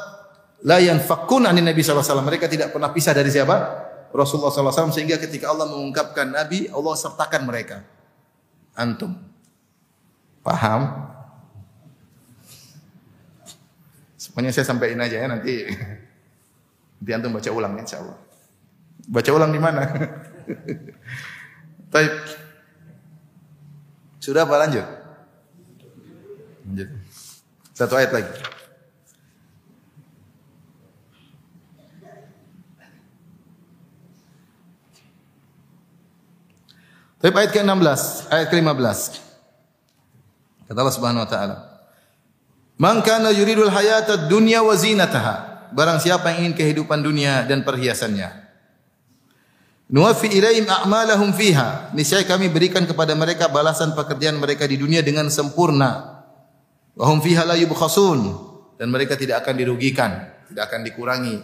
la yanfakun anin Nabi SAW. Mereka tidak pernah pisah dari siapa? Rasulullah SAW. Sehingga ketika Allah mengungkapkan Nabi, Allah sertakan mereka antum. Paham? Semuanya saya sampaikan aja ya nanti nanti antum baca ulang insya Allah. Baca ulang di mana? Baik. Sudah apa lanjut? Lanjut. Satu ayat lagi. Tapi ayat ke-16, ayat ke-15. Kata Allah Subhanahu wa taala. Man kana yuridul hayata dunya wa zinataha. Barang siapa yang ingin kehidupan dunia dan perhiasannya. Nuwaffi ilaihim a'malahum fiha. Niscaya kami berikan kepada mereka balasan pekerjaan mereka di dunia dengan sempurna. Wa hum fiha la yubkhasun. Dan mereka tidak akan dirugikan, tidak akan dikurangi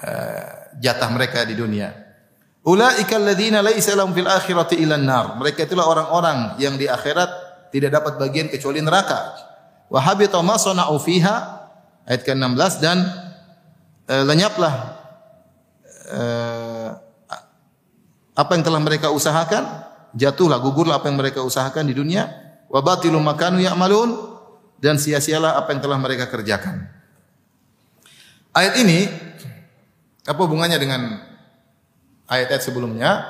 uh, jatah mereka di dunia. Ulaika alladzina laisa lahum fil akhirati illa nar. Mereka itulah orang-orang yang di akhirat tidak dapat bagian kecuali neraka. Wa habita ma sana'u fiha ayat ke-16 dan e, lenyaplah e, apa yang telah mereka usahakan, jatuhlah gugurlah apa yang mereka usahakan di dunia. Wa batilu makanu ya'malun dan sia-sialah apa yang telah mereka kerjakan. Ayat ini apa hubungannya dengan ayat-ayat sebelumnya.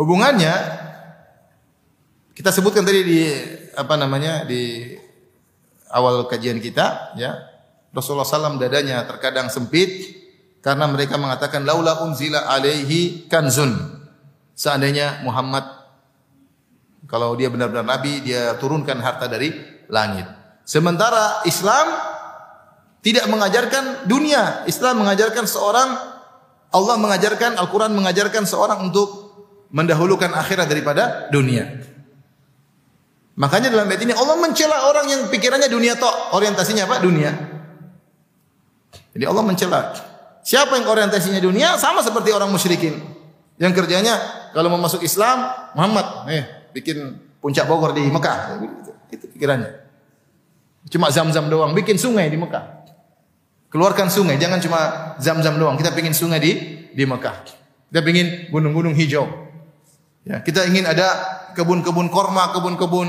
Hubungannya kita sebutkan tadi di apa namanya di awal kajian kita ya. Rasulullah SAW dadanya terkadang sempit karena mereka mengatakan laula unzila alaihi kanzun. Seandainya Muhammad kalau dia benar-benar nabi dia turunkan harta dari langit. Sementara Islam tidak mengajarkan dunia. Islam mengajarkan seorang Allah mengajarkan, Al-Quran mengajarkan seorang untuk mendahulukan akhirat daripada dunia. Makanya dalam ayat ini Allah mencela orang yang pikirannya dunia tok, orientasinya apa? Dunia. Jadi Allah mencela. Siapa yang orientasinya dunia sama seperti orang musyrikin. Yang kerjanya kalau mau masuk Islam, Muhammad, eh bikin puncak Bogor di Mekah, itu pikirannya. Cuma zam-zam doang, bikin sungai di Mekah. Keluarkan sungai, jangan cuma zam-zam doang. Kita ingin sungai di di Mekah. Kita ingin gunung-gunung hijau. Ya, kita ingin ada kebun-kebun korma, kebun-kebun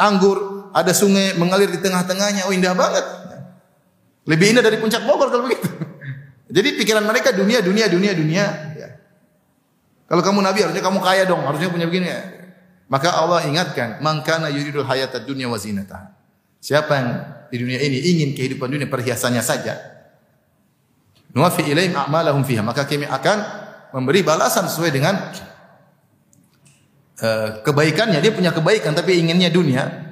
anggur, ada sungai mengalir di tengah-tengahnya. Oh, indah banget. Lebih indah dari puncak Bogor kalau begitu. Jadi pikiran mereka dunia, dunia, dunia, dunia. Ya. Kalau kamu nabi harusnya kamu kaya dong, harusnya punya begini. Ya. Maka Allah ingatkan, "Man kana yuridul hayatad dunya wa zinataha." Siapa yang di dunia ini ingin kehidupan dunia perhiasannya saja, nuwafi ilaihim a'malahum fiha, maka kami akan memberi balasan sesuai dengan uh, kebaikannya. Dia punya kebaikan tapi inginnya dunia.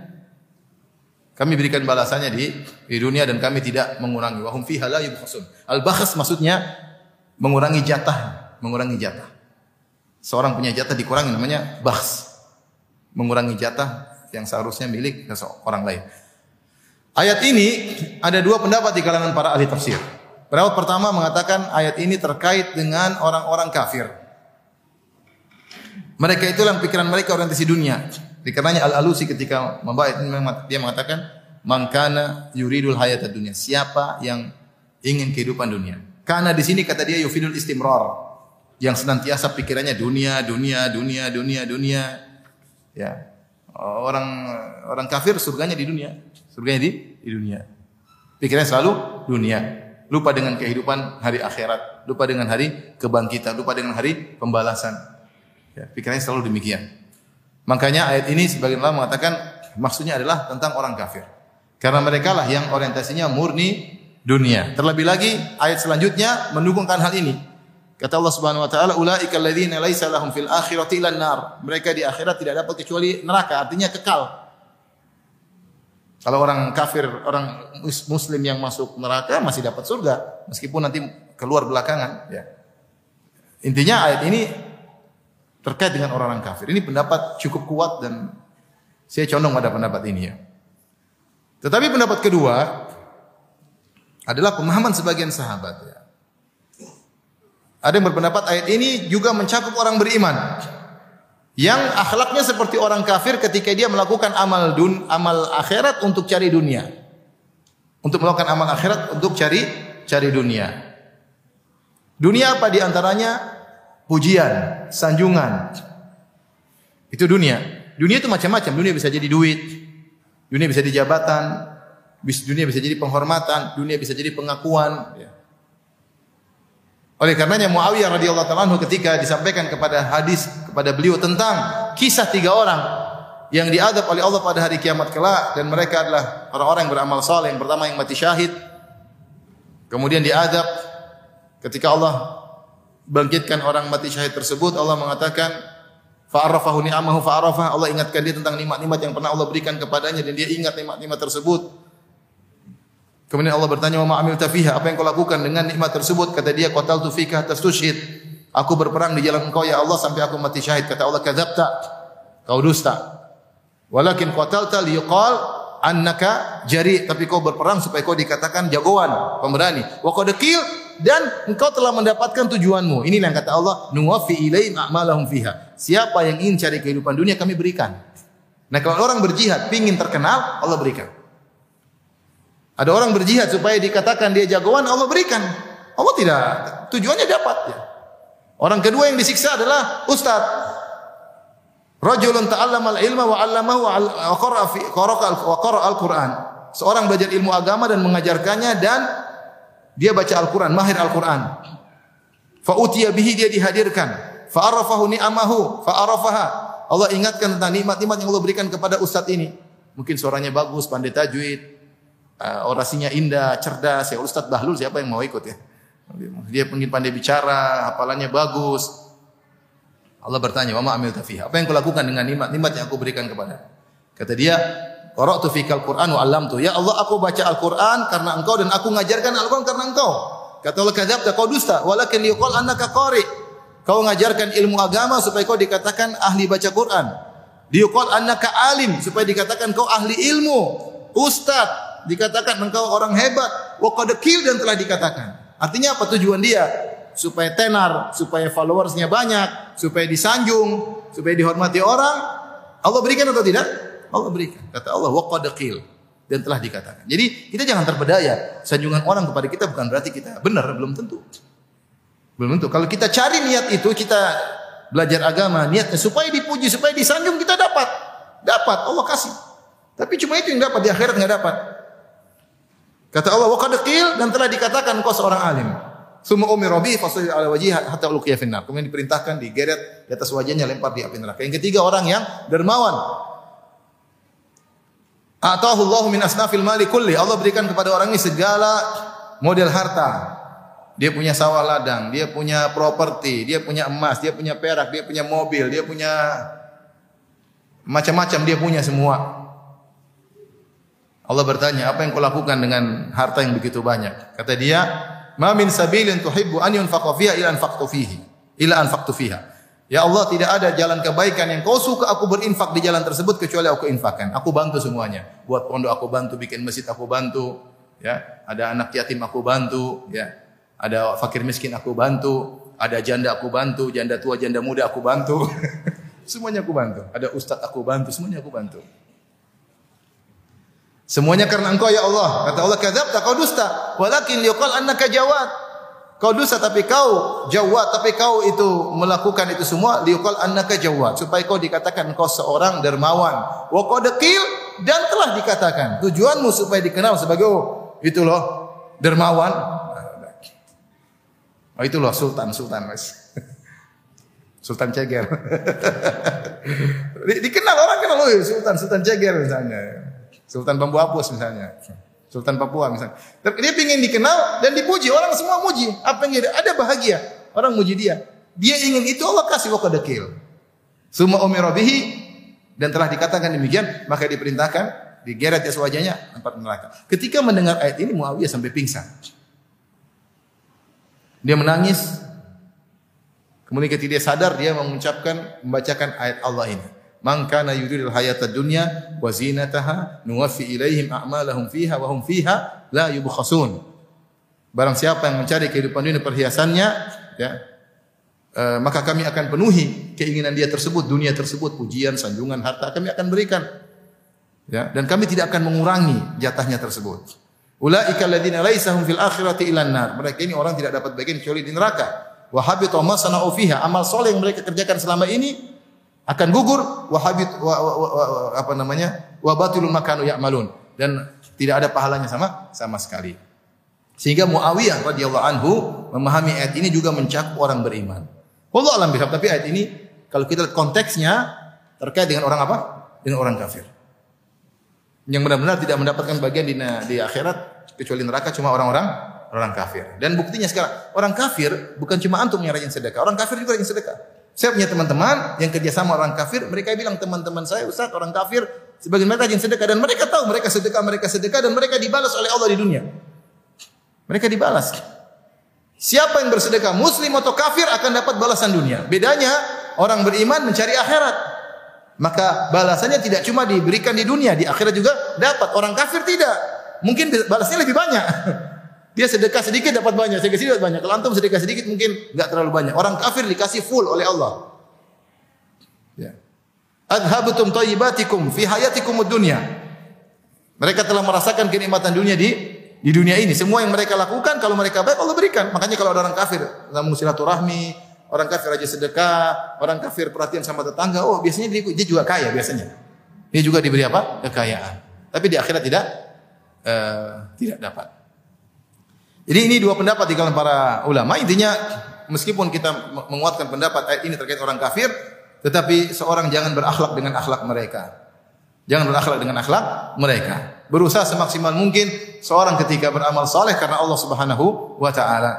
Kami berikan balasannya di, di dunia dan kami tidak mengurangi. Wahum fiha la yubkhasun. Al-bakhs maksudnya mengurangi jatah, mengurangi jatah. Seorang punya jatah dikurangi namanya bakhs. Mengurangi jatah yang seharusnya milik orang lain. Ayat ini ada dua pendapat di kalangan para ahli tafsir. Pendapat pertama mengatakan ayat ini terkait dengan orang-orang kafir. Mereka itu yang pikiran mereka orientasi dunia. Dikarenanya Al-Alusi ketika membaca dia mengatakan mangkana yuridul hayat dunia. Siapa yang ingin kehidupan dunia? Karena di sini kata dia yufidul istimrar. yang senantiasa pikirannya dunia, dunia, dunia, dunia, dunia. Ya. Orang orang kafir surganya di dunia. Surganya di di dunia. Pikirannya selalu dunia. Lupa dengan kehidupan hari akhirat, lupa dengan hari kebangkitan, lupa dengan hari pembalasan. Ya, pikirannya selalu demikian. Makanya ayat ini sebagian ulama mengatakan maksudnya adalah tentang orang kafir. Karena mereka lah yang orientasinya murni dunia. Terlebih lagi ayat selanjutnya mendukungkan hal ini. Kata Allah Subhanahu wa taala, "Ulaika alladziina laisa lahum fil akhirati ilan nar." Mereka di akhirat tidak dapat kecuali neraka, artinya kekal. Kalau orang kafir, orang muslim yang masuk neraka masih dapat surga meskipun nanti keluar belakangan, ya. Intinya ayat ini terkait dengan orang-orang kafir. Ini pendapat cukup kuat dan saya condong pada pendapat ini ya. Tetapi pendapat kedua adalah pemahaman sebagian sahabat ya. Ada yang berpendapat ayat ini juga mencakup orang beriman yang akhlaknya seperti orang kafir ketika dia melakukan amal dun, amal akhirat untuk cari dunia. Untuk melakukan amal akhirat untuk cari cari dunia. Dunia apa di antaranya? Pujian, sanjungan. Itu dunia. Dunia itu macam-macam. Dunia bisa jadi duit, dunia bisa jadi jabatan, dunia bisa jadi penghormatan, dunia bisa jadi pengakuan. Ya. Oleh karenanya Muawiyah radhiyallahu taala ketika disampaikan kepada hadis kepada beliau tentang kisah tiga orang yang diadab oleh Allah pada hari kiamat kelak dan mereka adalah orang-orang yang beramal saleh. Yang pertama yang mati syahid. Kemudian diadab ketika Allah bangkitkan orang mati syahid tersebut Allah mengatakan fa'arafahu ni'amahu fa'arafah Allah ingatkan dia tentang nikmat-nikmat yang pernah Allah berikan kepadanya dan dia ingat nikmat-nikmat tersebut Kemudian Allah bertanya, "Wa ma'amil tafiha?" Apa yang kau lakukan dengan nikmat tersebut? Kata dia, "Qataltu fika tastushhid." Aku berperang di jalan Engkau ya Allah sampai aku mati syahid. Kata Allah, "Kadzabta." Kau dusta. Walakin qatalta liyuqal annaka jari, tapi kau berperang supaya kau dikatakan jagoan, pemberani. Wa qad dan engkau telah mendapatkan tujuanmu. Ini yang kata Allah, "Nuwaffi ilaihim a'malahum fiha." Siapa yang ingin cari kehidupan dunia kami berikan. Nah, kalau orang berjihad pingin terkenal, Allah berikan. Ada orang berjihad supaya dikatakan dia jagoan, Allah berikan. Allah tidak. Tujuannya dapat. Ya. Orang kedua yang disiksa adalah ustaz. Rajulun ta'allamal ilma wa 'allamahu wa qara'a al-Qur'an. Seorang belajar ilmu agama dan mengajarkannya dan dia baca Al-Qur'an, mahir Al-Qur'an. Fa utiya bihi dia dihadirkan. Fa arafahu ni'amahu fa arafaha. Allah ingatkan tentang nikmat-nikmat yang Allah berikan kepada ustaz ini. Mungkin suaranya bagus, pandai tajwid, uh, orasinya indah, cerdas. Ya Ustaz Bahlul siapa yang mau ikut ya? Dia mungkin pandai bicara, hafalannya bagus. Allah bertanya, "Wa ma amilta fiha?" Apa yang kau lakukan dengan nikmat-nikmat yang aku berikan kepada? Kata dia, "Qara'tu fikal Qur'an wa 'allamtu." Ya Allah, aku baca Al-Qur'an karena Engkau dan aku ngajarkan Al-Qur'an karena Engkau. Kata Allah, "Kadzabta, kau dusta, walakin yuqal annaka qari." Kau ngajarkan ilmu agama supaya kau dikatakan ahli baca Quran. Diuqal annaka alim supaya dikatakan kau ahli ilmu, ustaz, dikatakan engkau orang hebat, wa qad dan telah dikatakan. Artinya apa tujuan dia? Supaya tenar, supaya followersnya banyak, supaya disanjung, supaya dihormati orang. Allah berikan atau tidak? Allah berikan. Kata Allah, wa qad dan telah dikatakan. Jadi kita jangan terpedaya. Sanjungan orang kepada kita bukan berarti kita benar, belum tentu. Belum tentu. Kalau kita cari niat itu, kita belajar agama, niatnya supaya dipuji, supaya disanjung, kita dapat. Dapat, Allah kasih. Tapi cuma itu yang dapat, di akhirat nggak dapat. Kata Allah, "Wa dan telah dikatakan kau seorang alim." Summa umira bi fasalli ala wajhi hatta ulqiya finnar. Kemudian diperintahkan digeret di atas wajahnya lempar di api neraka. Yang ketiga orang yang dermawan. Atahu Allah min asnafil mali kulli. Allah berikan kepada orang ini segala model harta. Dia punya sawah ladang, dia punya properti, dia punya emas, dia punya perak, dia punya mobil, dia punya macam-macam dia punya semua. Allah bertanya, apa yang kau lakukan dengan harta yang begitu banyak? Kata dia, "Ma min sabilin tuhibbu an yunfaqa fiha ila anfaqtu fihi, ila anfaqtu fiha." Ya Allah, tidak ada jalan kebaikan yang kau suka aku berinfak di jalan tersebut kecuali aku infakkan. Aku bantu semuanya. Buat pondok aku bantu, bikin masjid aku bantu, ya. Ada anak yatim aku bantu, ya. Ada fakir miskin aku bantu, ada janda aku bantu, janda tua, janda muda aku bantu. semuanya aku bantu. Ada ustadz aku bantu, semuanya aku bantu. Semuanya karena engkau ya Allah. Kata Allah, "Kadzabta, kau dusta. Walakin liqal annaka jawad." Kau dosa tapi kau jawab tapi kau itu melakukan itu semua liuqal annaka jawab supaya kau dikatakan kau seorang dermawan. Wa qad dan telah dikatakan tujuanmu supaya dikenal sebagai oh itu loh dermawan. Oh itu loh sultan sultan Mas. Sultan Ceger. dikenal orang kenal oh Sultan Sultan Ceger misalnya. Sultan Bambu Apus misalnya. Sultan Papua misalnya. Dia ingin dikenal dan dipuji. Orang semua muji. Apa yang dia ada bahagia. Orang muji dia. Dia ingin itu Allah kasih waktu dekil. Semua umira dan telah dikatakan demikian, maka diperintahkan digeret atas wajahnya tempat neraka. Ketika mendengar ayat ini Muawiyah sampai pingsan. Dia menangis. Kemudian ketika dia sadar dia mengucapkan membacakan ayat Allah ini. Man kana yuridul hayata dunya wa zinataha nuwaffi ilaihim a'malahum fiha wa hum fiha la yubkhasun. Barang siapa yang mencari kehidupan dunia perhiasannya, ya, e, maka kami akan penuhi keinginan dia tersebut, dunia tersebut, pujian, sanjungan, harta kami akan berikan. Ya, dan kami tidak akan mengurangi jatahnya tersebut. Ulaika alladziina laisa hum fil akhirati ilan nar. Mereka ini orang tidak dapat bagian kecuali di neraka. Wa habita ma sana'u fiha. Amal soleh yang mereka kerjakan selama ini akan gugur wahabit wa, wa, wa, wa, apa namanya wa batilun makanu ya'malun dan tidak ada pahalanya sama sama sekali. Sehingga Muawiyah radhiyallahu anhu memahami ayat ini juga mencakup orang beriman. Allah alam bihab, tapi ayat ini kalau kita lihat konteksnya terkait dengan orang apa? Dengan orang kafir. Yang benar-benar tidak mendapatkan bagian di, di akhirat kecuali neraka cuma orang-orang orang kafir. Dan buktinya sekarang orang kafir bukan cuma antum yang rajin sedekah, orang kafir juga rajin sedekah. Saya punya teman-teman yang kerja sama orang kafir, mereka bilang teman-teman saya Ustaz orang kafir sebagian mereka rajin sedekah dan mereka tahu mereka sedekah, mereka sedekah dan mereka dibalas oleh Allah di dunia. Mereka dibalas. Siapa yang bersedekah muslim atau kafir akan dapat balasan dunia. Bedanya orang beriman mencari akhirat. Maka balasannya tidak cuma diberikan di dunia, di akhirat juga dapat. Orang kafir tidak. Mungkin balasnya lebih banyak. Dia sedekah sedikit dapat banyak, sedekah sedikit dapat banyak. Kalau antum sedekah sedikit mungkin enggak terlalu banyak. Orang kafir dikasih full oleh Allah. Ya. Adhabutum thayyibatikum fi hayatikum dunya. Mereka telah merasakan kenikmatan dunia di di dunia ini. Semua yang mereka lakukan kalau mereka baik Allah berikan. Makanya kalau ada orang kafir namun silaturahmi, orang kafir aja sedekah, orang kafir perhatian sama tetangga, oh biasanya dia, dia juga kaya biasanya. Dia juga diberi apa? kekayaan. Tapi di akhirat tidak uh, tidak dapat. Jadi ini dua pendapat di kalangan para ulama. Intinya meskipun kita menguatkan pendapat ayat ini terkait orang kafir, tetapi seorang jangan berakhlak dengan akhlak mereka. Jangan berakhlak dengan akhlak mereka. Berusaha semaksimal mungkin seorang ketika beramal saleh karena Allah Subhanahu wa taala.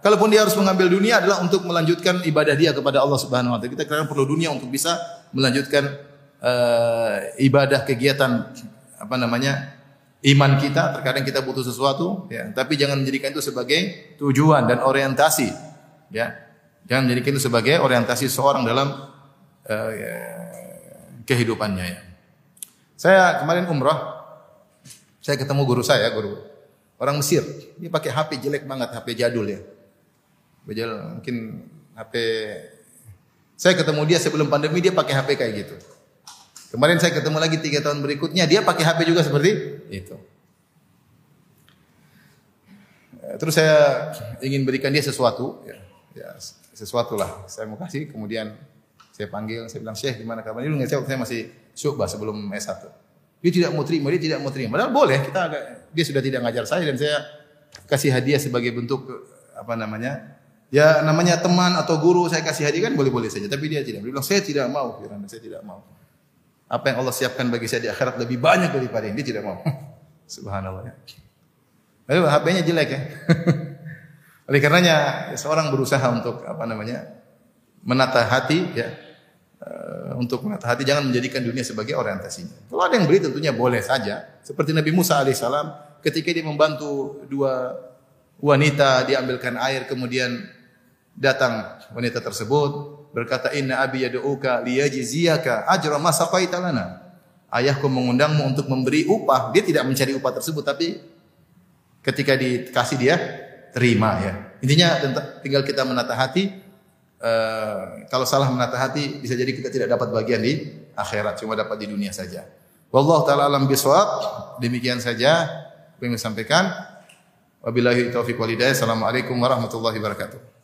Kalaupun dia harus mengambil dunia adalah untuk melanjutkan ibadah dia kepada Allah Subhanahu wa taala. Kita kadang perlu dunia untuk bisa melanjutkan uh, ibadah kegiatan apa namanya? Iman kita, terkadang kita butuh sesuatu, ya, tapi jangan menjadikan itu sebagai tujuan dan orientasi, ya. Jangan menjadikan itu sebagai orientasi seorang dalam uh, ya, kehidupannya ya. Saya kemarin umrah, saya ketemu guru saya, guru orang Mesir. Dia pakai HP jelek banget, HP jadul ya. Bejal mungkin HP saya ketemu dia sebelum pandemi dia pakai HP kayak gitu. Kemarin saya ketemu lagi tiga tahun berikutnya, dia pakai HP juga seperti itu. Eh, terus saya ingin berikan dia sesuatu, ya, ya sesuatu lah. Saya mau kasih, kemudian saya panggil, saya bilang Syekh gimana kabar? Ini saya saya masih syubah sebelum S1. Dia tidak mau terima, dia tidak mau terima. Padahal boleh, kita agak, dia sudah tidak ngajar saya dan saya kasih hadiah sebagai bentuk apa namanya? Ya namanya teman atau guru saya kasih hadiah kan boleh-boleh saja. Tapi dia tidak. Dia bilang saya tidak mau, Firman, saya tidak mau. Apa yang Allah siapkan bagi saya di akhirat lebih banyak daripada ini. Dia tidak mau. Subhanallah ya. Lalu HP-nya jelek ya. Oleh karenanya ya, seorang berusaha untuk apa namanya menata hati ya uh, untuk menata hati jangan menjadikan dunia sebagai orientasinya. Kalau ada yang beri tentunya boleh saja. Seperti Nabi Musa alaihissalam ketika dia membantu dua wanita diambilkan air kemudian datang wanita tersebut berkata inna abi yad'uka liyajziyaka ajra ma saqaita lana. Ayahku mengundangmu untuk memberi upah. Dia tidak mencari upah tersebut tapi ketika dikasih dia terima ya. Intinya tinggal kita menata hati. Uh, kalau salah menata hati bisa jadi kita tidak dapat bagian di akhirat, cuma dapat di dunia saja. Wallahu taala alam bisawab. Demikian saja yang saya sampaikan. Wabillahi taufiq wal hidayah. Assalamualaikum warahmatullahi wabarakatuh.